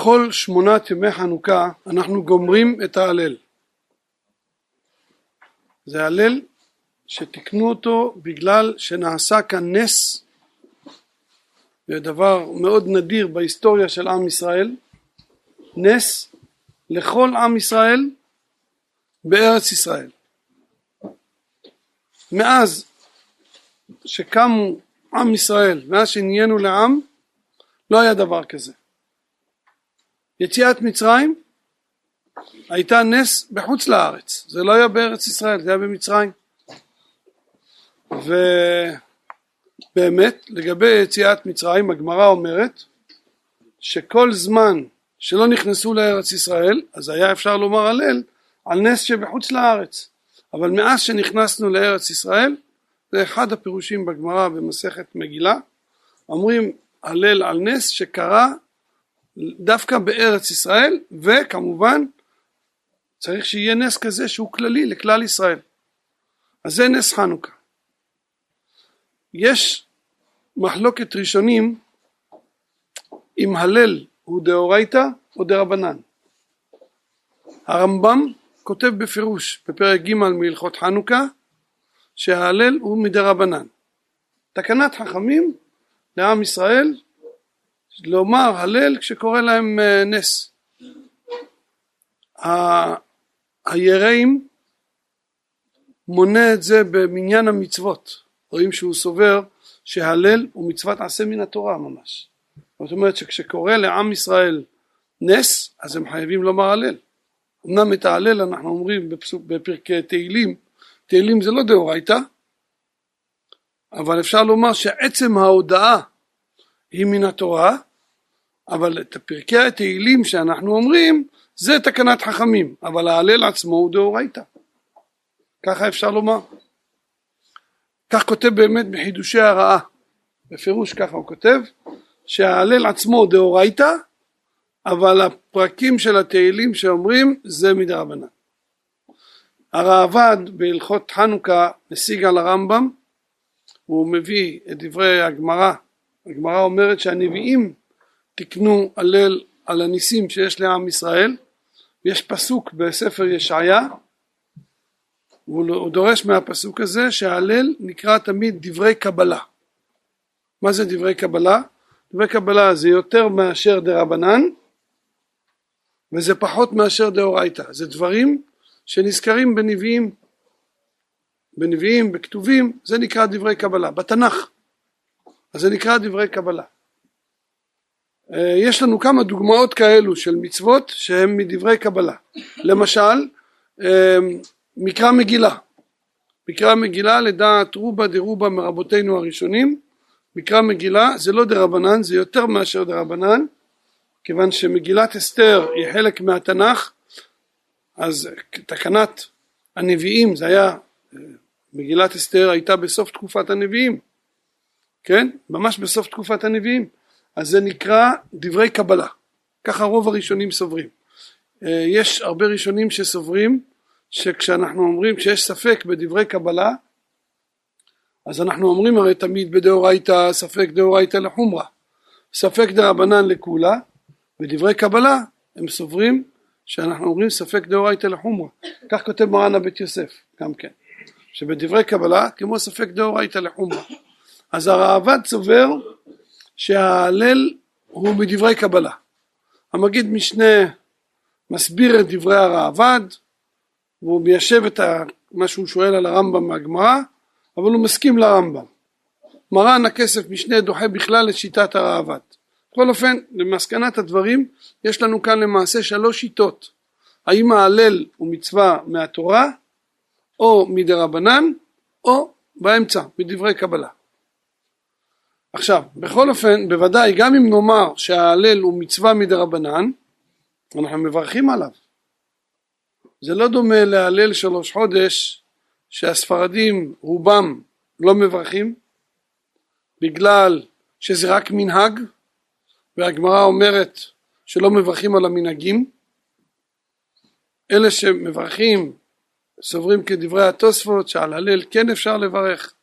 בכל שמונת ימי חנוכה אנחנו גומרים את ההלל. זה הלל שתיקנו אותו בגלל שנעשה כאן נס, זה דבר מאוד נדיר בהיסטוריה של עם ישראל, נס לכל עם ישראל בארץ ישראל. מאז שקמו עם ישראל, מאז שנהיינו לעם, לא היה דבר כזה. יציאת מצרים הייתה נס בחוץ לארץ, זה לא היה בארץ ישראל, זה היה במצרים. ובאמת, לגבי יציאת מצרים, הגמרא אומרת שכל זמן שלא נכנסו לארץ ישראל, אז היה אפשר לומר הלל על נס שבחוץ לארץ. אבל מאז שנכנסנו לארץ ישראל, זה אחד הפירושים בגמרא במסכת מגילה, אומרים הלל על נס שקרה דווקא בארץ ישראל, וכמובן צריך שיהיה נס כזה שהוא כללי לכלל ישראל. אז זה נס חנוכה. יש מחלוקת ראשונים אם הלל הוא דאורייתא או דרבנן. הרמב"ם כותב בפירוש בפרק ג' מהלכות חנוכה שההלל הוא מדרבנן. תקנת חכמים לעם ישראל לומר הלל כשקורא להם אה, נס. היראים מונה את זה במניין המצוות, רואים שהוא סובר שהלל הוא מצוות עשה מן התורה ממש. זאת אומרת שכשקורא לעם ישראל נס אז הם חייבים לומר הלל. אמנם את ההלל אנחנו אומרים בפרקי תהילים, תהילים זה לא דאורייתא, אבל אפשר לומר שעצם ההודעה היא מן התורה, אבל את פרקי התהילים שאנחנו אומרים זה תקנת חכמים, אבל ההלל עצמו הוא דאורייתא. ככה אפשר לומר. כך כותב באמת בחידושי הרעה, בפירוש ככה הוא כותב, שההלל עצמו דאורייתא, אבל הפרקים של התהילים שאומרים זה מדרבנן. הראב"ד בהלכות חנוכה משיג על הרמב"ם, הוא מביא את דברי הגמרא, הגמרא אומרת שהנביאים תקנו הלל על הניסים שיש לעם ישראל, יש פסוק בספר ישעיה, הוא דורש מהפסוק הזה שההלל נקרא תמיד דברי קבלה. מה זה דברי קבלה? דברי קבלה זה יותר מאשר דרבנן וזה פחות מאשר דאורייתא, זה דברים שנזכרים בנביאים, בנביאים, בכתובים, זה נקרא דברי קבלה, בתנ"ך, אז זה נקרא דברי קבלה. אה, יש לנו כמה דוגמאות כאלו של מצוות שהן מדברי קבלה, למשל אה, מקרא מגילה, מקרא מגילה לדעת רובה דרובה מרבותינו הראשונים, מקרא מגילה זה לא דרבנן זה יותר מאשר דרבנן. כיוון שמגילת אסתר היא חלק מהתנ"ך אז תקנת הנביאים זה היה מגילת אסתר הייתה בסוף תקופת הנביאים. כן? ממש בסוף תקופת הנביאים אז זה נקרא דברי קבלה. ככה רוב הראשונים סוברים. יש הרבה ראשונים שסוברים שכשאנחנו אומרים כשיש ספק בדברי קבלה אז אנחנו אומרים הרי תמיד בדאורייתא ספק דאורייתא לחומרה ספק דרבנן לכולה ודברי קבלה הם סוברים שאנחנו אומרים ספק דאורייתא לחומרה כך כותב מרן הבית יוסף גם כן שבדברי קבלה כמו ספק דאורייתא לחומרה אז הראב"ד סובר שההלל הוא מדברי קבלה. המגיד משנה מסביר את דברי הראב"ד והוא מיישב את מה שהוא שואל על הרמב"ם מהגמרא אבל הוא מסכים לרמב"ם. מרן הכסף משנה דוחה בכלל את שיטת הראב"ד בכל אופן למסקנת הדברים יש לנו כאן למעשה שלוש שיטות. האם ההלל הוא מצווה מהתורה או מדרבנן או באמצע מדברי קבלה עכשיו בכל אופן בוודאי גם אם נאמר שההלל הוא מצווה מדרבנן אנחנו מברכים עליו. זה לא דומה להלל שלוש חודש שהספרדים רובם לא מברכים בגלל שזה רק מנהג והגמרא אומרת שלא מברכים על המנהגים. אלה שמברכים סוברים כדברי התוספות שעל הלל כן אפשר לברך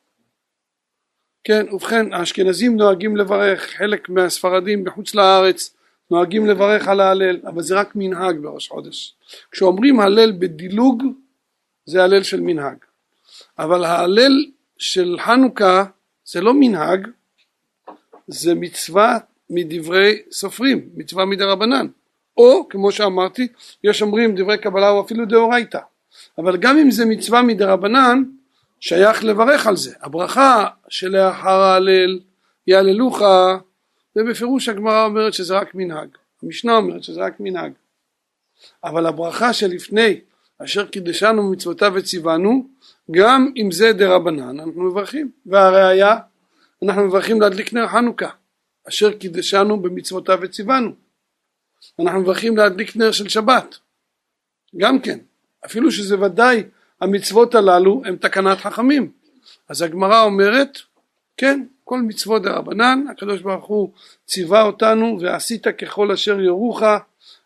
כן ובכן האשכנזים נוהגים לברך חלק מהספרדים בחוץ לארץ נוהגים לברך על ההלל, אבל זה רק מנהג בראש חודש. כשאומרים הלל בדילוג, זה הלל של מנהג. אבל ההלל של חנוכה זה לא מנהג, זה מצווה מדברי סופרים, מצווה מדרבנן. או, כמו שאמרתי, יש אומרים דברי קבלה או אפילו דאורייתא. אבל גם אם זה מצווה מדרבנן, שייך לברך על זה. הברכה שלאחר ההלל, יהללוך, ובפירוש הגמרא אומרת שזה רק מנהג. המשנה אומרת שזה רק מנהג. אבל הברכה שלפני אשר קידשנו מצוותיו וציוונו גם אם זה דרבנן אנחנו מברכים והראיה אנחנו מברכים להדליק נר חנוכה אשר קידשנו במצוותיו וציוונו אנחנו מברכים להדליק נר של שבת גם כן אפילו שזה ודאי המצוות הללו הם תקנת חכמים. אז הגמרא אומרת כן כל מצוות דרבנן הקדוש ברוך הוא ציווה אותנו ועשית ככל אשר יורוך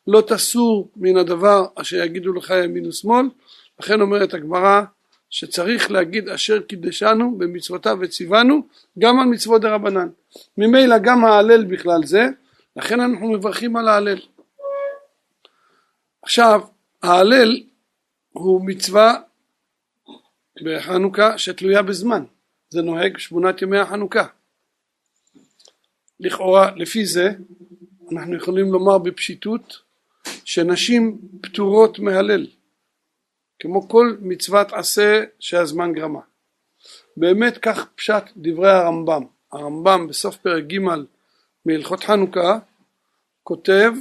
לא תסור מן הדבר אשר יגידו לך ימין ושמאל. לכן אומרת הגמרא שצריך להגיד אשר קידשנו במצוותיו וציוונו גם על מצוות דרבנן. ממילא גם ההלל בכלל זה לכן אנחנו מברכים על ההלל. עכשיו ההלל הוא מצווה בחנוכה שתלויה בזמן. זה נוהג שמונת ימי החנוכה. לכאורה לפי זה אנחנו יכולים לומר בפשיטות שנשים פטורות מהלל כמו כל מצוות עשה שהזמן גרמה. באמת כך פשט דברי הרמב"ם. הרמב"ם בסוף פרק ג' מהלכות חנוכה כותב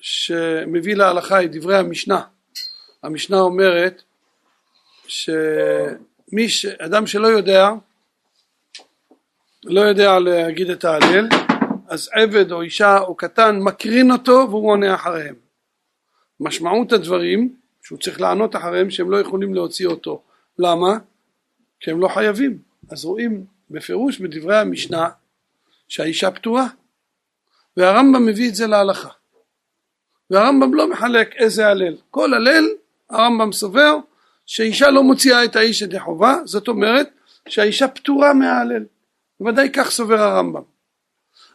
שמביא להלכה את דברי המשנה. המשנה אומרת שמי ש... אדם שלא יודע לא יודע להגיד את ההלל אז עבד או אישה או קטן מקרין אותו והוא עונה אחריהם. משמעות הדברים שהוא צריך לענות אחריהם שהם לא יכולים להוציא אותו. למה? כי הם לא חייבים. אז רואים בפירוש בדברי המשנה שהאישה פטורה והרמב"ם מביא את זה להלכה. והרמב"ם לא מחלק איזה הלל. כל הלל הרמב"ם סובר שאישה לא מוציאה את האיש ידי חובה זאת אומרת שהאישה פטורה מההלל. בוודאי כך סובר הרמב"ם.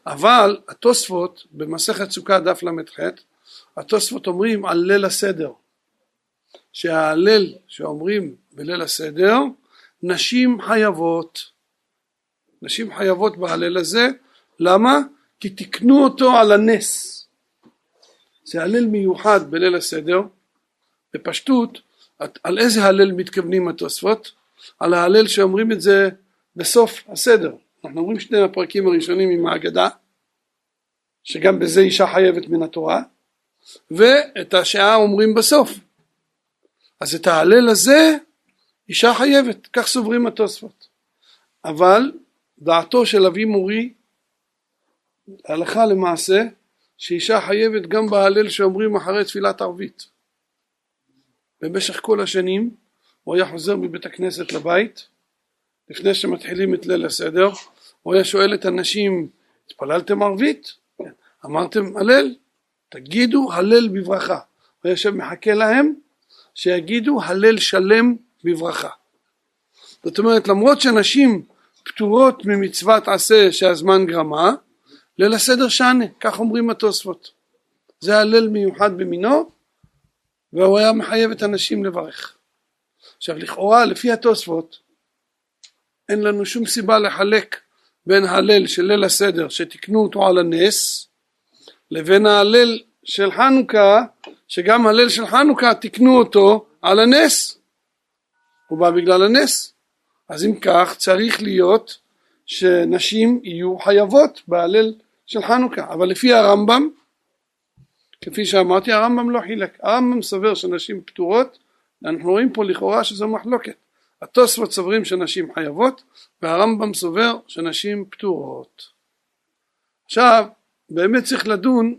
אבל התוספות במסכת סוכה דף ל"ח התוספות אומרים על ליל הסדר. שההלל שאומרים בליל הסדר נשים חייבות. נשים חייבות בהלל הזה למה? כי תקנו אותו על הנס. זה הלל מיוחד בליל הסדר. בפשטות על איזה הלל מתכוונים התוספות? על ההלל שאומרים את זה בסוף הסדר. אנחנו אומרים שני הפרקים הראשונים עם ההגדה שגם בזה אישה חייבת מן התורה ואת השעה אומרים בסוף. אז את ההלל הזה אישה חייבת כך סוברים התוספות. אבל דעתו של אבי מורי הלכה למעשה שאישה חייבת גם בהלל שאומרים אחרי תפילת ערבית במשך כל השנים הוא היה חוזר מבית הכנסת לבית לפני שמתחילים את ליל הסדר הוא היה שואל את הנשים התפללתם ערבית? אמרתם הלל? תגידו הלל בברכה הוא יושב מחכה להם שיגידו הלל שלם בברכה זאת אומרת למרות שנשים פטורות ממצוות עשה שהזמן גרמה ליל הסדר שנה כך אומרים התוספות זה הלל מיוחד במינו והוא היה מחייב את הנשים לברך. עכשיו לכאורה לפי התוספות אין לנו שום סיבה לחלק בין הלל של ליל הסדר שתיקנו אותו על הנס לבין ההלל של חנוכה שגם הלל של חנוכה תיקנו אותו על הנס. הוא בא בגלל הנס. אז אם כך צריך להיות שנשים יהיו חייבות בהלל של חנוכה. אבל לפי הרמב"ם כפי שאמרתי הרמב"ם לא חילק. הרמב"ם סובר שנשים פטורות אנחנו רואים פה לכאורה שזו מחלוקת. התוספות סוברים שנשים חייבות והרמב"ם סובר שנשים פטורות. עכשיו באמת צריך לדון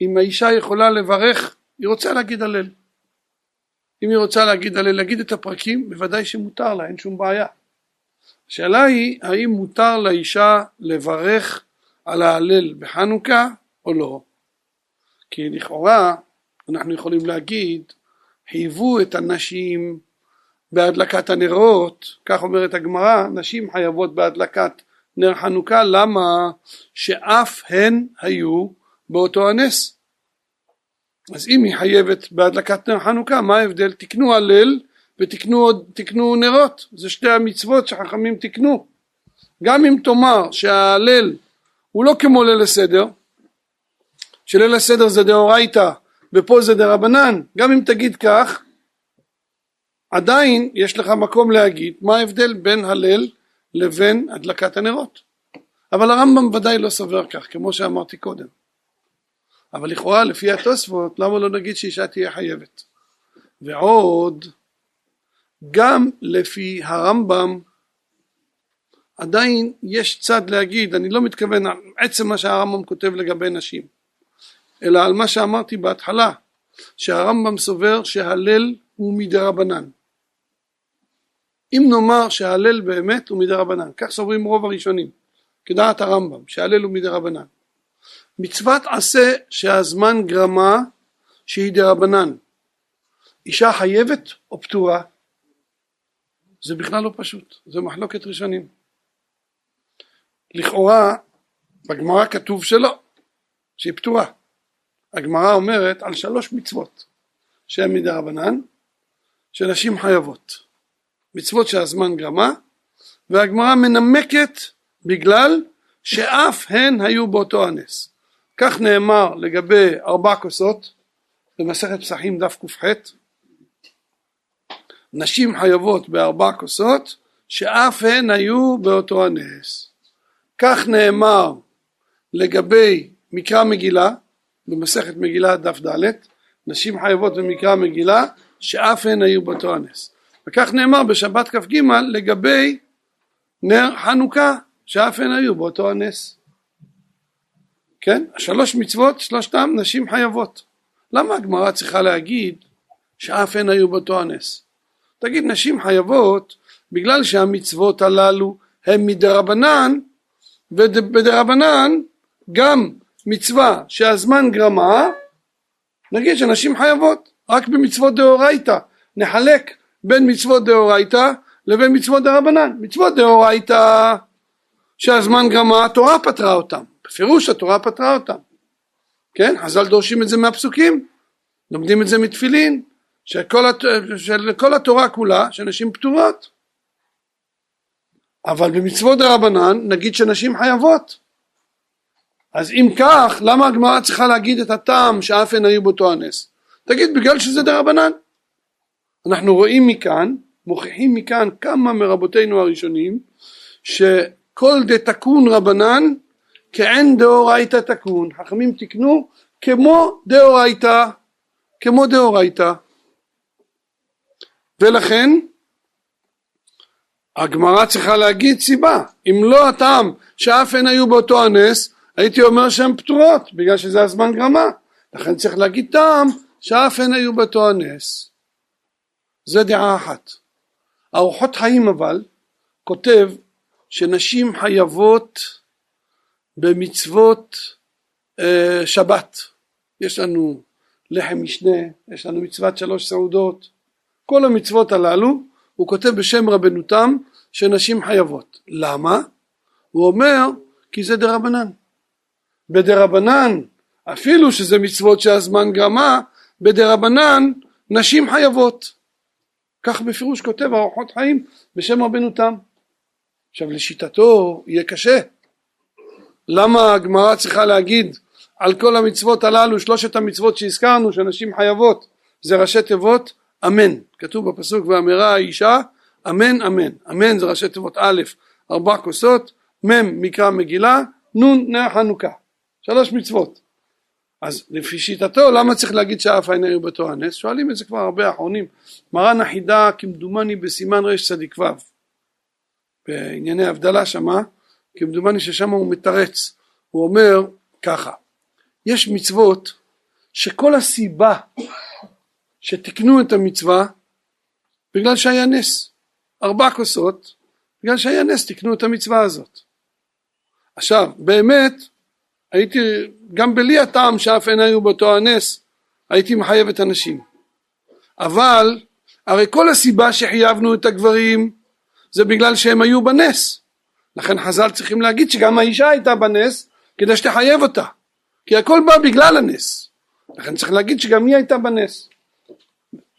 אם האישה יכולה לברך היא רוצה להגיד הלל. אם היא רוצה להגיד הלל להגיד את הפרקים בוודאי שמותר לה אין שום בעיה. השאלה היא האם מותר לאישה לברך על ההלל בחנוכה או לא כי לכאורה אנחנו יכולים להגיד חייבו את הנשים בהדלקת הנרות, כך אומרת הגמרא, נשים חייבות בהדלקת נר חנוכה, למה? שאף הן היו באותו הנס. אז אם היא חייבת בהדלקת נר חנוכה, מה ההבדל? תקנו הלל ותקנו נרות, זה שתי המצוות שחכמים תקנו. גם אם תאמר שההלל הוא לא כמו ליל הסדר, שליל הסדר זה דאורייתא ופה זה דרבנן, גם אם תגיד כך, עדיין יש לך מקום להגיד מה ההבדל בין הלל לבין הדלקת הנרות. אבל הרמב"ם ודאי לא סובר כך, כמו שאמרתי קודם. אבל לכאורה לפי התוספות, למה לא נגיד שאישה תהיה חייבת? ועוד, גם לפי הרמב"ם, עדיין יש צד להגיד, אני לא מתכוון עצם מה שהרמב"ם כותב לגבי נשים, אלא על מה שאמרתי בהתחלה, שהרמב"ם סובר שהלל הוא מדרבנן. אם נאמר שההלל באמת הוא מדרבנן, כך סוברים רוב הראשונים, כדעת הרמב"ם, שההלל הוא מדרבנן. מצוות עשה שהזמן גרמה שהיא דרבנן. אישה חייבת או פטורה? זה בכלל לא פשוט, זה מחלוקת ראשונים. לכאורה בגמרא כתוב שלא, שהיא פטורה. הגמרא אומרת על שלוש מצוות שהן מדרבנן, שנשים חייבות. מצוות שהזמן גרמה, והגמרא מנמקת בגלל שאף הן היו באותו הנס. כך נאמר לגבי ארבע כוסות במסכת פסחים דף ק"ח נשים חייבות בארבע כוסות שאף הן היו באותו הנס. כך נאמר לגבי מקרא מגילה במסכת מגילה דף ד' נשים חייבות במקרא מגילה שאף הן היו באותו הנס. וכך נאמר בשבת כ"ג לגבי נר חנוכה שאף הן היו באותו הנס. כן? שלוש מצוות שלושתם נשים חייבות. למה הגמרא צריכה להגיד שאף הן היו באותו הנס? תגיד נשים חייבות בגלל שהמצוות הללו הן מדרבנן ובדרבנן גם מצווה שהזמן גרמה נגיד שנשים חייבות רק במצוות דאורייתא. נחלק בין מצוות דאורייתא לבין מצוות דרבנן. מצוות דאורייתא שהזמן גרמה התורה פתרה אותם. בפירוש התורה פתרה אותם. כן? חז"ל דורשים את זה מהפסוקים. לומדים את זה מתפילין שכל, הת... שלכל התורה כולה שנשים פטורות. אבל במצוות דרבנן נגיד שנשים חייבות אז אם כך למה הגמרא צריכה להגיד את הטעם שאף הן היו באותו הנס? תגיד בגלל שזה דרבנן אנחנו רואים מכאן מוכיחים מכאן כמה מרבותינו הראשונים שכל דתקון רבנן כאין דאורייתא תקון. חכמים תקנו כמו דאורייתא כמו דאורייתא. ולכן הגמרא צריכה להגיד סיבה. אם לא הטעם שאף הן היו באותו הנס הייתי אומר שהן פטורות בגלל שזה הזמן גרמה לכן צריך להגיד טעם שאף הן היו באותו הנס זה דעה אחת ארוחות חיים אבל כותב שנשים חייבות במצוות אה, שבת יש לנו לחם משנה יש לנו מצוות שלוש סעודות כל המצוות הללו הוא כותב בשם רבנותם שנשים חייבות. למה? הוא אומר כי זה דרבנן. בדרבנן אפילו שזה מצוות שהזמן גרמה בדרבנן נשים חייבות. כך בפירוש כותב ארוחות חיים בשם רבנותם. עכשיו לשיטתו יהיה קשה. למה הגמרא צריכה להגיד על כל המצוות הללו שלושת המצוות שהזכרנו שנשים חייבות זה ראשי תיבות אמן כתוב בפסוק ואמרה האישה אמן אמן אמן זה ראשי תיבות א' ארבע כוסות מ' מקרא מגילה נ' נר חנוכה שלוש מצוות. אז לפי שיטתו למה צריך להגיד שאף עין היו באותו הנס? שואלים את זה כבר הרבה אחרונים. מרן החידה כמדומני בסימן רצ"ו בענייני הבדלה שמה כמדומני ששם הוא מתרץ. הוא אומר ככה יש מצוות שכל הסיבה שתיקנו את המצווה בגלל שהיה נס. ארבע כוסות, בגלל שהיה נס תיקנו את המצווה הזאת. עכשיו, באמת, הייתי, גם בלי הטעם שאף אין היו באותו הנס, הייתי מחייב את הנשים. אבל, הרי כל הסיבה שחייבנו את הגברים, זה בגלל שהם היו בנס. לכן חז"ל צריכים להגיד שגם האישה הייתה בנס, כדי שתחייב אותה. כי הכל בא בגלל הנס. לכן צריך להגיד שגם היא הייתה בנס.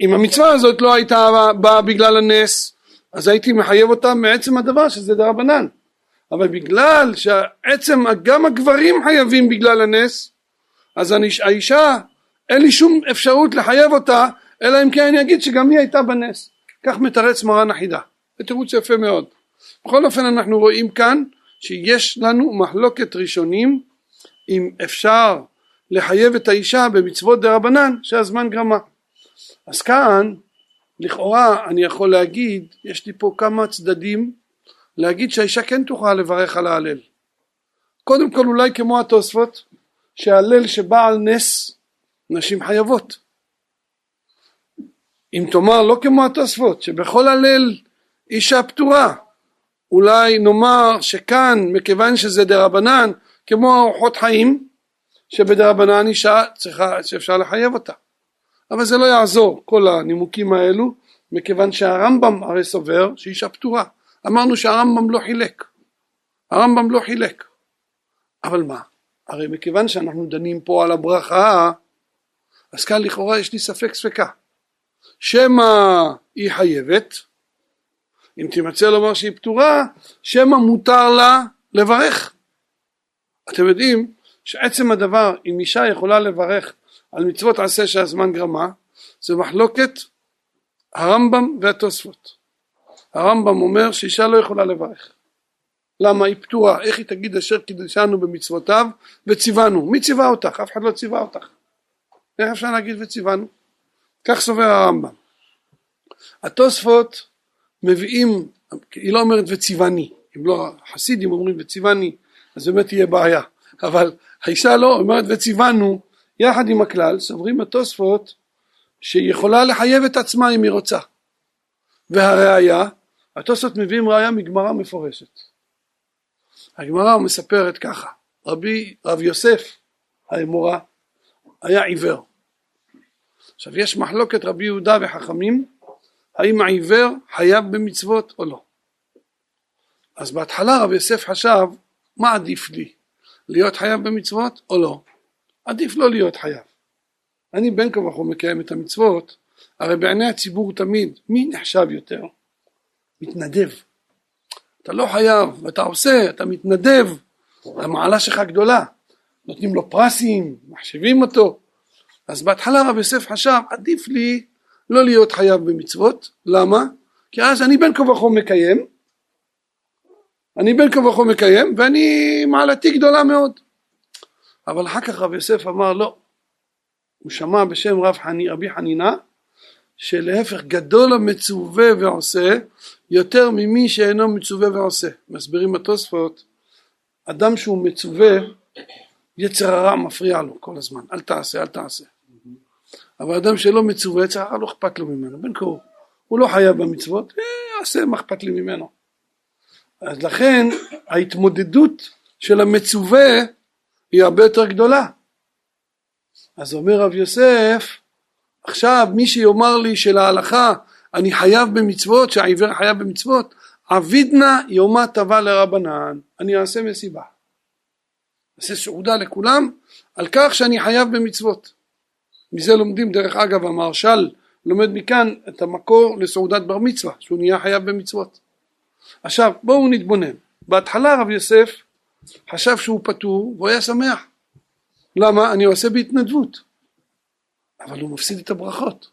אם המצווה הזאת לא הייתה באה בגלל הנס, אז הייתי מחייב אותה מעצם הדבר שזה דרבנן. אבל בגלל שעצם גם הגברים חייבים בגלל הנס, אז האישה אין לי שום אפשרות לחייב אותה, אלא אם כן אני אגיד שגם היא הייתה בנס. כך מתרץ מרן החידה. זה תירוץ יפה מאוד. בכל אופן אנחנו רואים כאן שיש לנו מחלוקת ראשונים אם אפשר לחייב את האישה במצוות דה רבנן שהזמן גרמה. אז כאן לכאורה אני יכול להגיד, יש לי פה כמה צדדים להגיד שהאישה כן תוכל לברך על ההלל. קודם כל אולי כמו התוספות שההלל שבא על נס נשים חייבות. אם תאמר לא כמו התוספות שבכל הלל אישה פטורה אולי נאמר שכאן מכיוון שזה דרבנן כמו ארוחות חיים שבדרבנן אישה צריכה שאפשר לחייב אותה אבל זה לא יעזור כל הנימוקים האלו מכיוון שהרמב"ם הרי סובר שאישה פטורה אמרנו שהרמב"ם לא חילק. הרמב"ם לא חילק. אבל מה? הרי מכיוון שאנחנו דנים פה על הברכה אז כאן לכאורה יש לי ספק ספקה. שמא היא חייבת? אם תימצא לומר שהיא פטורה שמא מותר לה לברך? אתם יודעים שעצם הדבר אם אישה יכולה לברך על מצוות עשה שהזמן גרמה זה מחלוקת הרמב"ם והתוספות הרמב"ם אומר שאישה לא יכולה לברך. למה? היא פטורה איך היא תגיד אשר קידשנו במצוותיו? וציוונו. מי ציווה אותך? אף אחד לא ציווה אותך. איך אפשר להגיד וציוונו? כך סובר הרמב"ם. התוספות מביאים היא לא אומרת וציווני. אם לא חסידים אומרים וציווני אז באמת תהיה בעיה. אבל האישה לא אומרת וציוונו יחד עם הכלל סוברים התוספות שהיא יכולה לחייב את עצמה אם היא רוצה. והראיה התוספות מביאים ראיה מגמרא מפורשת. הגמרא מספרת ככה רבי רב יוסף האמורה היה עיוור. עכשיו יש מחלוקת רבי יהודה וחכמים האם העיוור חייב במצוות או לא. אז בהתחלה רבי יוסף חשב מה עדיף לי להיות חייב במצוות או לא? עדיף לא להיות חייב. אני בין כה וכה מקיים את המצוות הרי בעיני הציבור תמיד מי נחשב יותר? מתנדב. אתה לא חייב ואתה עושה אתה מתנדב. המעלה שלך גדולה. נותנים לו פרסים מחשיבים אותו. אז בהתחלה רב יוסף חשב עדיף לי לא להיות חייב במצוות. למה? כי אז אני בין כה וכה מקיים. אני בין כה וכה מקיים ואני מעלתי גדולה מאוד. אבל אחר כך רב יוסף אמר לא. הוא שמע בשם רב חני, רבי חנינה שלהפך גדול המצווה ועושה יותר ממי שאינו מצווה ועושה. מסבירים התוספות אדם שהוא מצווה יצר הרע מפריע לו כל הזמן. אל תעשה אל תעשה. אבל אדם שלא מצווה יצר הרע לא אכפת לו ממנו. בין כה הוא לא חייב במצוות יעשה מה אכפת לי ממנו. אז לכן ההתמודדות של המצווה היא הרבה יותר גדולה. אז אומר רב יוסף עכשיו מי שיאמר לי שלהלכה אני חייב במצוות שהעיוור חייב במצוות עבידנה יומא טבע לרבנן אני אעשה מסיבה. אעשה סעודה לכולם על כך שאני חייב במצוות. מזה לומדים דרך אגב המהרש"ל לומד מכאן את המקור לסעודת בר מצווה שהוא נהיה חייב במצוות. עכשיו בואו נתבונן. בהתחלה רב יוסף חשב שהוא פטור והוא היה שמח. למה? אני עושה בהתנדבות. אבל הוא מפסיד את הברכות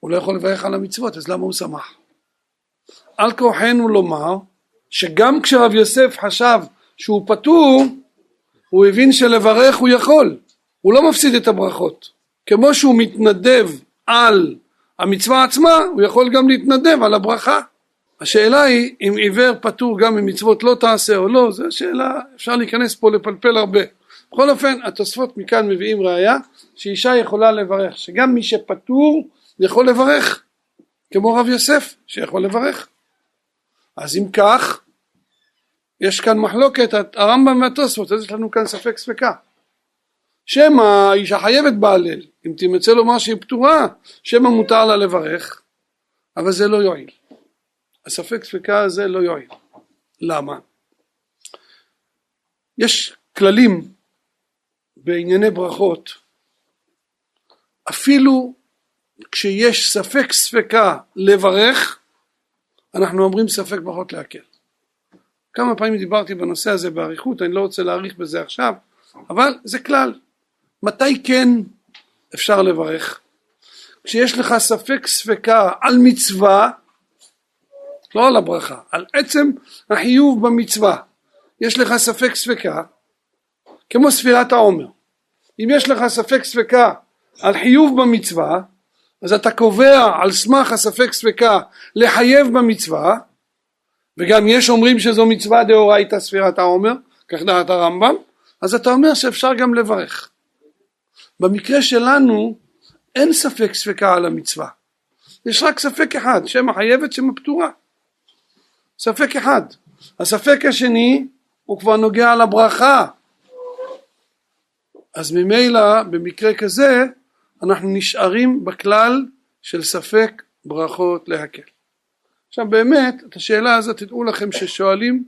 הוא לא יכול לברך על המצוות אז למה הוא שמח? על כורחנו לומר שגם כשרב יוסף חשב שהוא פטור הוא הבין שלברך הוא יכול. הוא לא מפסיד את הברכות. כמו שהוא מתנדב על המצווה עצמה הוא יכול גם להתנדב על הברכה. השאלה היא אם עיוור פטור גם ממצוות לא תעשה או לא זו שאלה אפשר להיכנס פה לפלפל הרבה. בכל אופן התוספות מכאן מביאים ראיה שאישה יכולה לברך שגם מי שפטור יכול לברך כמו רב יוסף שיכול לברך. אז אם כך יש כאן מחלוקת הרמב"ם והתוספות אז יש לנו כאן ספק ספקה. שמא האישה חייבת בהלל אם תמצא לומר שהיא פטורה שמא מותר לה לברך אבל זה לא יועיל. הספק ספקה הזה לא יועיל. למה? יש כללים בענייני ברכות, אפילו כשיש ספק ספקה לברך, אנחנו אומרים ספק ברכות להקל. כמה פעמים דיברתי בנושא הזה באריכות, אני לא רוצה להאריך בזה עכשיו, אבל זה כלל. מתי כן אפשר לברך? כשיש לך ספק ספקה על מצווה, לא על הברכה, על עצם החיוב במצווה. יש לך ספק ספקה, כמו ספירת העומר. אם יש לך ספק ספקה על חיוב במצווה, אז אתה קובע על סמך הספק ספקה לחייב במצווה, וגם יש אומרים שזו מצווה דאורייתא ספירת העומר, כך דעת הרמב"ם, אז אתה אומר שאפשר גם לברך. במקרה שלנו אין ספק ספקה על המצווה, יש רק ספק אחד, שם החייבת, שם הפטורה. ספק אחד. הספק השני הוא כבר נוגע לברכה. אז ממילא במקרה כזה אנחנו נשארים בכלל של ספק ברכות להקל. עכשיו באמת את השאלה הזאת תדעו לכם ששואלים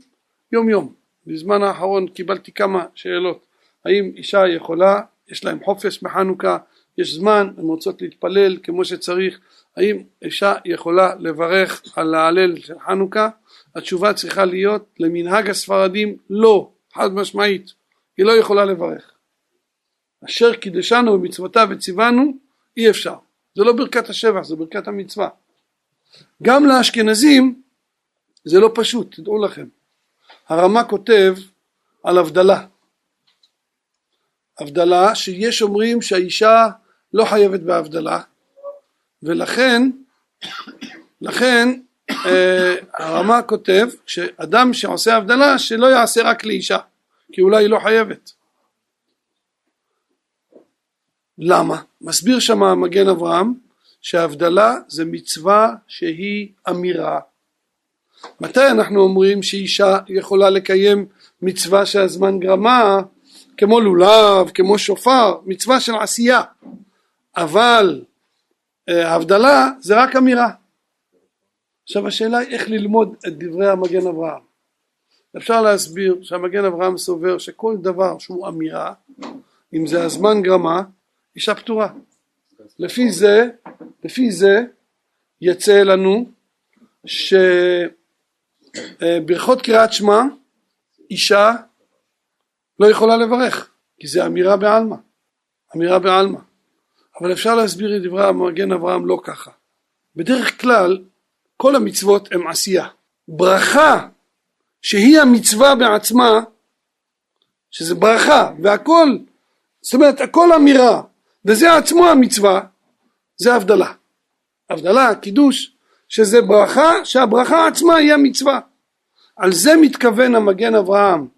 יום יום. בזמן האחרון קיבלתי כמה שאלות האם אישה יכולה, יש להם חופש בחנוכה, יש זמן, הן רוצות להתפלל כמו שצריך, האם אישה יכולה לברך על ההלל של חנוכה? התשובה צריכה להיות למנהג הספרדים לא, חד משמעית, היא לא יכולה לברך. אשר קידשנו במצוותיו וציוונו אי אפשר. זה לא ברכת השבח זה ברכת המצווה. גם לאשכנזים זה לא פשוט תדעו לכם. הרמ"א כותב על הבדלה. הבדלה שיש אומרים שהאישה לא חייבת בהבדלה ולכן לכן אה, הרמ"א כותב שאדם שעושה הבדלה שלא יעשה רק לאישה כי אולי היא לא חייבת למה? מסביר שם המגן אברהם שהבדלה זה מצווה שהיא אמירה. מתי אנחנו אומרים שאישה יכולה לקיים מצווה שהזמן גרמה כמו לולב, כמו שופר, מצווה של עשייה, אבל אה, הבדלה זה רק אמירה. עכשיו השאלה היא איך ללמוד את דברי המגן אברהם. אפשר להסביר שהמגן אברהם סובר שכל דבר שהוא אמירה, אם זה הזמן גרמה, אישה פטורה. לפי זה, לפי זה יצא לנו שברכות קריאת שמע אישה לא יכולה לברך כי זה אמירה בעלמא, אמירה בעלמא. אבל אפשר להסביר את דברי המגן אברהם לא ככה. בדרך כלל כל המצוות הן עשייה. ברכה שהיא המצווה בעצמה, שזה ברכה והכל, זאת אומרת הכל אמירה וזה עצמו המצווה, זה הבדלה. הבדלה, קידוש, שזה ברכה, שהברכה עצמה היא המצווה. על זה מתכוון המגן אברהם,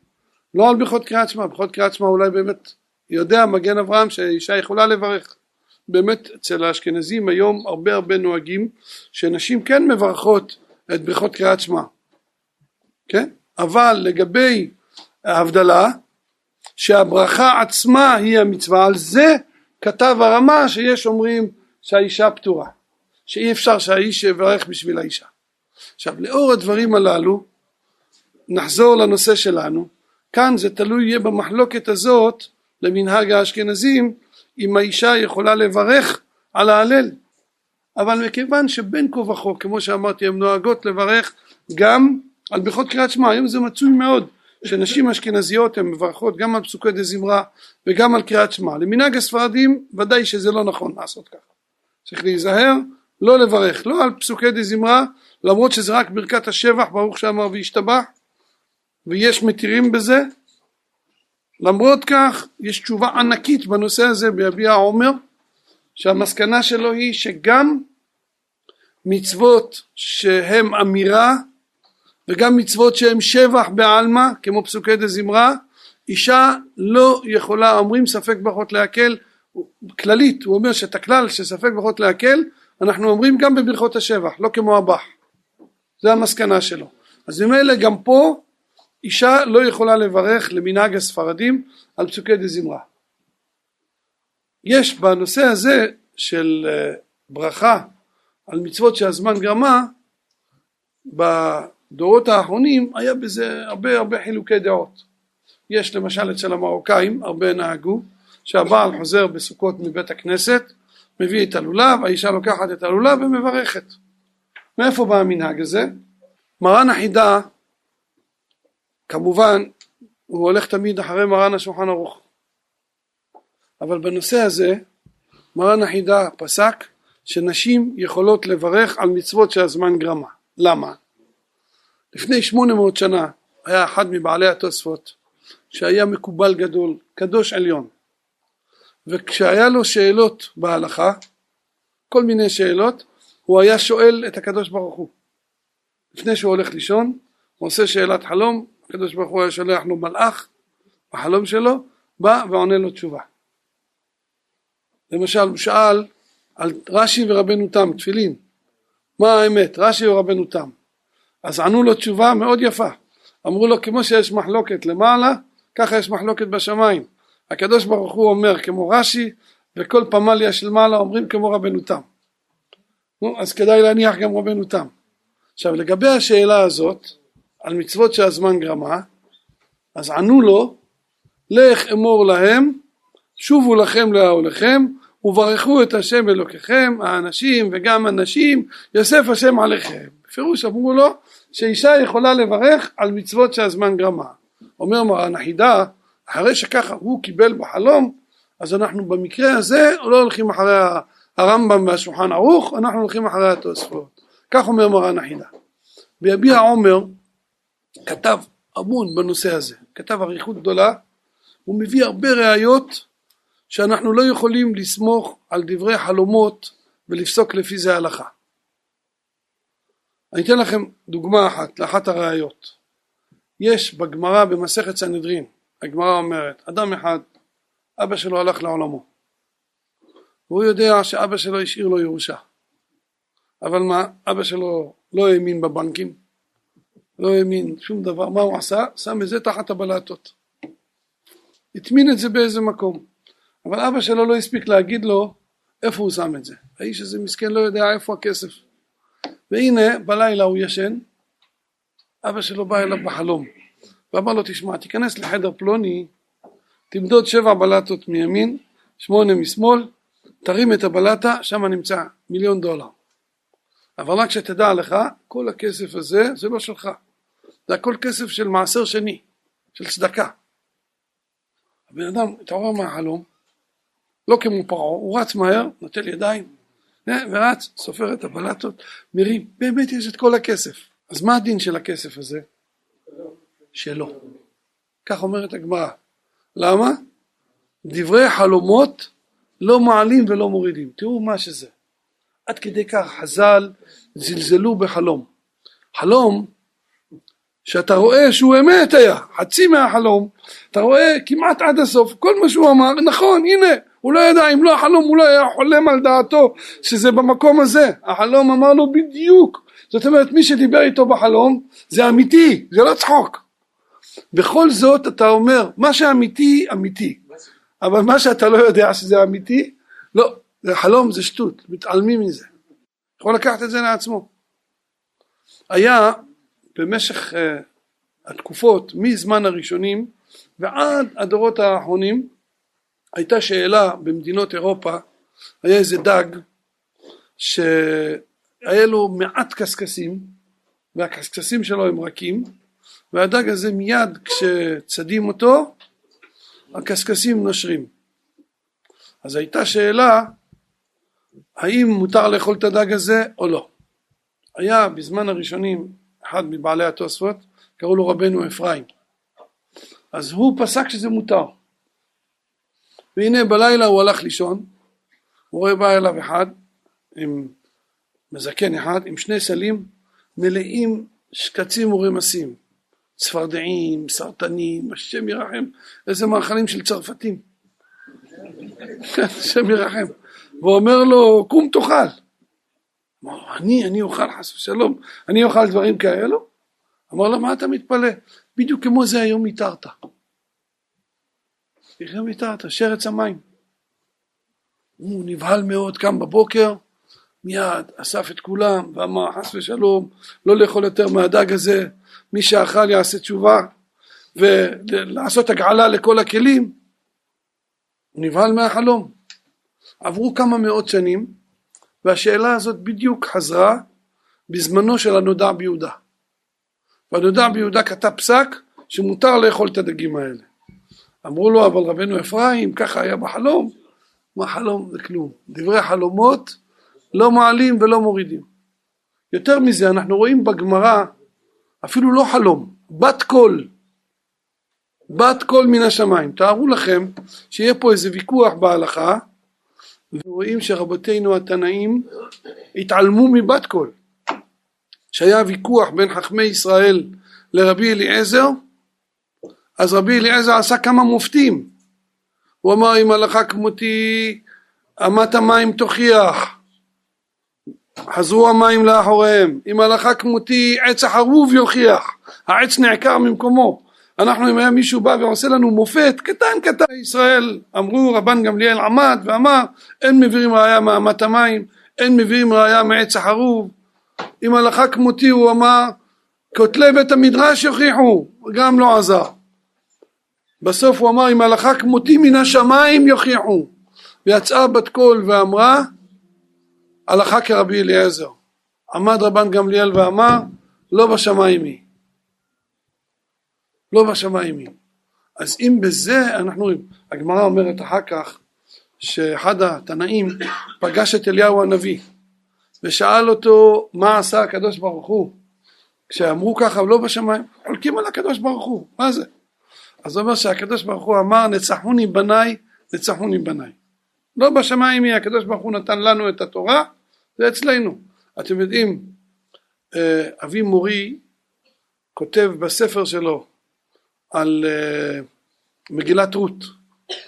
לא על ברכות קריאת שמע, ברכות קריאת שמע אולי באמת יודע מגן אברהם שאישה יכולה לברך. באמת אצל האשכנזים היום הרבה הרבה נוהגים שנשים כן מברכות את ברכות קריאת שמע, כן? אבל לגבי ההבדלה שהברכה עצמה היא המצווה על זה כתב הרמה שיש אומרים שהאישה פטורה, שאי אפשר שהאיש יברך בשביל האישה. עכשיו לאור הדברים הללו נחזור לנושא שלנו, כאן זה תלוי יהיה במחלוקת הזאת למנהג האשכנזים אם האישה יכולה לברך על ההלל. אבל מכיוון שבין כה וכה כמו שאמרתי הן נוהגות לברך גם על ברכות קריאת שמע היום זה מצוי מאוד שנשים אשכנזיות הן מברכות גם על פסוקי דה זמרה וגם על קריאת שמע. למנהג הספרדים ודאי שזה לא נכון לעשות ככה. צריך להיזהר לא לברך לא על פסוקי דה זמרה למרות שזה רק ברכת השבח ברוך שאמר וישתבח ויש מתירים בזה למרות כך יש תשובה ענקית בנושא הזה ביביע העומר שהמסקנה שלו היא שגם מצוות שהן אמירה וגם מצוות שהן שבח בעלמא כמו פסוקי דה זמרה אישה לא יכולה אומרים ספק ברכות להקל כללית הוא אומר שאת הכלל של ספק ברכות להקל אנחנו אומרים גם בברכות השבח לא כמו הבח. זה המסקנה שלו. אז ממילא גם פה אישה לא יכולה לברך למנהג הספרדים על פסוקי דה זמרה. יש בנושא הזה של אה, ברכה על מצוות שהזמן גרמה בדורות האחרונים היה בזה הרבה הרבה חילוקי דעות. יש למשל אצל המרוקאים הרבה נהגו שהבעל חוזר בסוכות מבית הכנסת, מביא את הלולב, האישה לוקחת את הלולב ומברכת. מאיפה בא המנהג הזה? מרן החידה, כמובן, הוא הולך תמיד אחרי מרן השולחן ערוך. אבל בנושא הזה, מרן החידה פסק שנשים יכולות לברך על מצוות שהזמן גרמה. למה? לפני 800 שנה היה אחד מבעלי התוספות שהיה מקובל גדול, קדוש עליון, וכשהיה לו שאלות בהלכה, כל מיני שאלות, הוא היה שואל את הקדוש ברוך הוא. לפני שהוא הולך לישון, הוא עושה שאלת חלום, הקדוש ברוך הוא היה שולח לו מלאך בחלום שלו, בא ועונה לו תשובה. למשל הוא שאל על רש"י ורבנו תם, תפילין, מה האמת, רש"י או רבנו תם? אז ענו לו תשובה מאוד יפה, אמרו לו כמו שיש מחלוקת למעלה, ככה יש מחלוקת בשמיים. הקדוש ברוך הוא אומר כמו רש"י, וכל פמליה של מעלה אומרים כמו רבנו תם. נו, אז כדאי להניח גם רבנו תם. עכשיו לגבי השאלה הזאת, על מצוות שהזמן גרמה, אז ענו לו, לך אמור להם, שובו לכם לאהוליכם, וברכו את השם אלוקיכם, האנשים וגם הנשים, יוסף השם עליכם. בפירוש אמרו לו שאישה יכולה לברך על מצוות שהזמן גרמה. אומר מרן החידה, אחרי שככה הוא קיבל בחלום, אז אנחנו במקרה הזה לא הולכים אחרי הרמב"ם והשולחן ערוך, אנחנו הולכים אחרי התוספות. כך אומר מרן החידה. ביביע עומר כתב המון בנושא הזה, כתב אריכות גדולה, הוא מביא הרבה ראיות שאנחנו לא יכולים לסמוך על דברי חלומות ולפסוק לפי זה הלכה. אני אתן לכם דוגמה אחת לאחת הראיות. יש בגמרא במסכת סנהדרין, הגמרא אומרת, אדם אחד, אבא שלו הלך לעולמו, והוא יודע שאבא שלו השאיר לו ירושה, אבל מה, אבא שלו לא האמין בבנקים, לא האמין שום דבר, מה הוא עשה? שם את זה תחת הבלטות. הטמין את זה באיזה מקום, אבל אבא שלו לא הספיק להגיד לו איפה הוא שם את זה. האיש הזה מסכן לא יודע איפה הכסף. והנה בלילה הוא ישן, אבא שלו בא אליו בחלום ואמר לו תשמע תיכנס לחדר פלוני תמדוד שבע בלטות מימין שמונה משמאל תרים את הבלטה שם נמצא מיליון דולר. אבל רק שתדע לך כל הכסף הזה זה לא שלך. זה הכל כסף של מעשר שני של צדקה. הבן אדם התעורר מהחלום לא כמו פרעה הוא רץ מהר נוטל ידיים ורץ, סופר את הבלטות, מרים, באמת יש את כל הכסף. אז מה הדין של הכסף הזה? שלו. כך אומרת הגמרא. למה? דברי חלומות לא מעלים ולא מורידים. תראו מה שזה. עד כדי כך חז"ל זלזלו בחלום. חלום שאתה רואה שהוא אמת היה, חצי מהחלום, אתה רואה כמעט עד הסוף, כל מה שהוא אמר, נכון, הנה, הוא לא ידע, אם לא החלום הוא לא היה חולם על דעתו שזה במקום הזה, החלום אמר לו בדיוק, זאת אומרת מי שדיבר איתו בחלום זה אמיתי, זה לא צחוק. בכל זאת אתה אומר, מה שאמיתי, אמיתי, אבל מה שאתה לא יודע שזה אמיתי, לא, זה חלום זה שטות, מתעלמים מזה, יכול לקחת את זה לעצמו. היה במשך uh, התקופות מזמן הראשונים ועד הדורות האחרונים הייתה שאלה במדינות אירופה, היה איזה דג שהיה לו מעט קשקשים והקשקשים שלו הם רכים והדג הזה מיד כשצדים אותו הקשקשים נושרים. אז הייתה שאלה האם מותר לאכול את הדג הזה או לא. היה בזמן הראשונים אחד מבעלי התוספות קראו לו רבנו אפרים אז הוא פסק שזה מותר והנה בלילה הוא הלך לישון, הוא רואה בא אליו אחד עם מזקן אחד עם שני סלים מלאים שקצים ורמסים, צפרדעים, סרטנים, השם ירחם, איזה מאכלים של צרפתים, השם ירחם, ואומר לו קום תאכל, אני, אני אוכל חס ושלום, אני אוכל דברים כאלו? אמר לו מה אתה מתפלא, בדיוק כמו זה היום התרת תחיה מיתת, שרץ המים. הוא נבהל מאוד, קם בבוקר, מיד אסף את כולם ואמר חס ושלום לא לאכול יותר מהדג הזה, מי שאכל יעשה תשובה ולעשות הגעלה לכל הכלים. הוא נבהל מהחלום. עברו כמה מאות שנים והשאלה הזאת בדיוק חזרה בזמנו של הנודע ביהודה. והנודע ביהודה כתב פסק שמותר לאכול את הדגים האלה. אמרו לו אבל רבנו אפרים ככה היה בחלום. מה חלום? זה כלום. דברי חלומות לא מעלים ולא מורידים. יותר מזה אנחנו רואים בגמרא אפילו לא חלום, בת קול. בת קול מן השמיים. תארו לכם שיהיה פה איזה ויכוח בהלכה ורואים שרבותינו התנאים התעלמו מבת קול. שהיה ויכוח בין חכמי ישראל לרבי אליעזר אז רבי אליעזר עשה כמה מופתים. הוא אמר אם הלכה כמותי אמת המים תוכיח. חזרו המים לאחוריהם. אם הלכה כמותי עץ החרוב יוכיח. העץ נעקר ממקומו. אנחנו אם היה מישהו בא ועושה לנו מופת קטן קטן. ישראל אמרו רבן גמליאל עמד ואמר אין מביאים ראיה מאמת המים אין מביאים ראיה מעץ החרוב. אם הלכה כמותי הוא אמר כותלי בית המדרש יוכיחו. גם לא עזר בסוף הוא אמר אם הלכה כמותי מן השמיים יוכיחו. ויצאה בת קול ואמרה הלכה כרבי אליעזר. עמד רבן גמליאל ואמר לא בשמיים היא. לא בשמיים היא. אז אם בזה אנחנו הגמרא אומרת אחר כך שאחד התנאים פגש את אליהו הנביא ושאל אותו מה עשה הקדוש ברוך הוא? כשאמרו ככה לא בשמיים. חולקים על הקדוש ברוך הוא. מה זה אז הוא אומר שהקדוש ברוך הוא אמר נצחוני בניי נצחוני בניי. לא בשמיים היא הקדוש ברוך הוא נתן לנו את התורה זה אצלנו. אתם יודעים אה, אבי מורי כותב בספר שלו על אה, מגילת רות.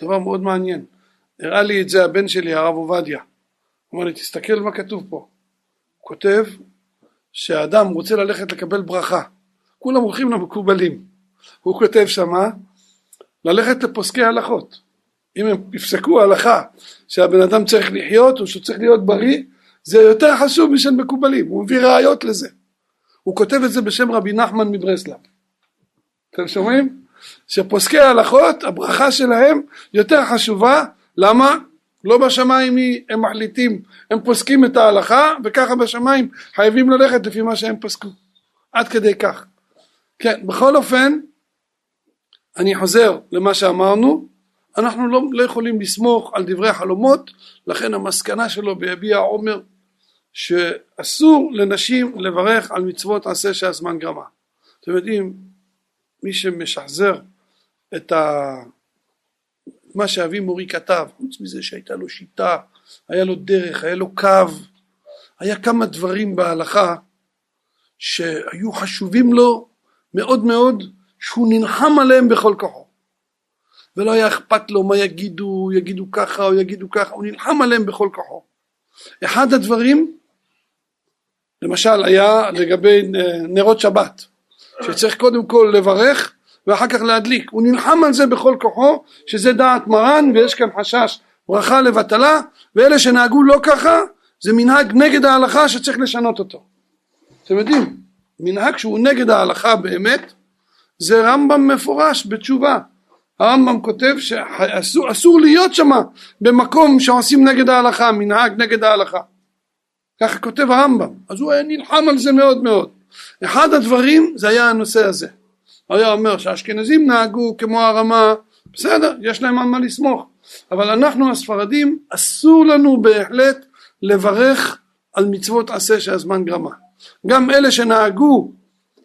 דבר מאוד מעניין. הראה לי את זה הבן שלי הרב עובדיה. אמר לי תסתכל מה כתוב פה. הוא כותב שהאדם רוצה ללכת לקבל ברכה. כולם הולכים למקובלים הוא כותב שמה ללכת לפוסקי הלכות. אם הם יפסקו הלכה שהבן אדם צריך לחיות או שהוא צריך להיות בריא זה יותר חשוב משל מקובלים. הוא מביא ראיות לזה. הוא כותב את זה בשם רבי נחמן מברסלב. אתם שומעים? שפוסקי ההלכות הברכה שלהם יותר חשובה. למה? לא בשמיים הם מחליטים הם פוסקים את ההלכה וככה בשמיים חייבים ללכת לפי מה שהם פסקו. עד כדי כך. כן בכל אופן אני חוזר למה שאמרנו, אנחנו לא, לא יכולים לסמוך על דברי חלומות, לכן המסקנה שלו ביביע עומר שאסור לנשים לברך על מצוות עשה שהזמן גרמה. אתם יודעים, מי שמשחזר את ה... מה שאבי מורי כתב, חוץ מזה שהייתה לו שיטה, היה לו דרך, היה לו קו, היה כמה דברים בהלכה שהיו חשובים לו מאוד מאוד שהוא נלחם עליהם בכל כוחו. ולא היה אכפת לו מה יגידו, יגידו ככה או יגידו ככה, הוא נלחם עליהם בכל כוחו. אחד הדברים למשל היה לגבי נרות שבת שצריך קודם כל לברך ואחר כך להדליק. הוא נלחם על זה בכל כוחו שזה דעת מרן ויש כאן חשש ברכה לבטלה ואלה שנהגו לא ככה זה מנהג נגד ההלכה שצריך לשנות אותו. אתם יודעים מנהג שהוא נגד ההלכה באמת זה רמב"ם מפורש בתשובה. הרמב"ם כותב שאסור להיות שם במקום שעושים נגד ההלכה מנהג נגד ההלכה. ככה כותב הרמב"ם. אז הוא היה נלחם על זה מאוד מאוד. אחד הדברים זה היה הנושא הזה. היה אומר שהאשכנזים נהגו כמו הרמה בסדר יש להם על מה לסמוך. אבל אנחנו הספרדים אסור לנו בהחלט לברך על מצוות עשה שהזמן גרמה. גם אלה שנהגו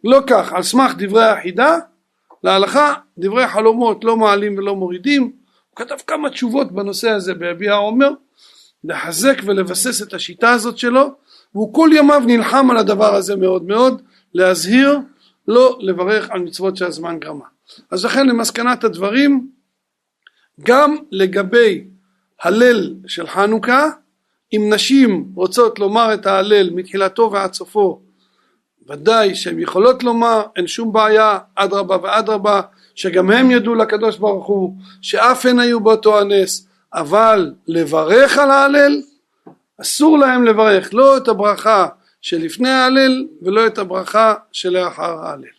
לא כך על סמך דברי החידה להלכה דברי חלומות לא מעלים ולא מורידים. הוא כתב כמה תשובות בנושא הזה ביביע העומר לחזק ולבסס את השיטה הזאת שלו והוא כל ימיו נלחם על הדבר הזה מאוד מאוד להזהיר לא לברך על מצוות שהזמן גרמה. אז לכן למסקנת הדברים גם לגבי הלל של חנוכה אם נשים רוצות לומר את ההלל מתחילתו ועד סופו ודאי שהן יכולות לומר אין שום בעיה אדרבה ואדרבה שגם הם ידעו לקדוש ברוך הוא שאף הן היו באותו הנס אבל לברך על ההלל אסור להם לברך לא את הברכה שלפני ההלל ולא את הברכה שלאחר ההלל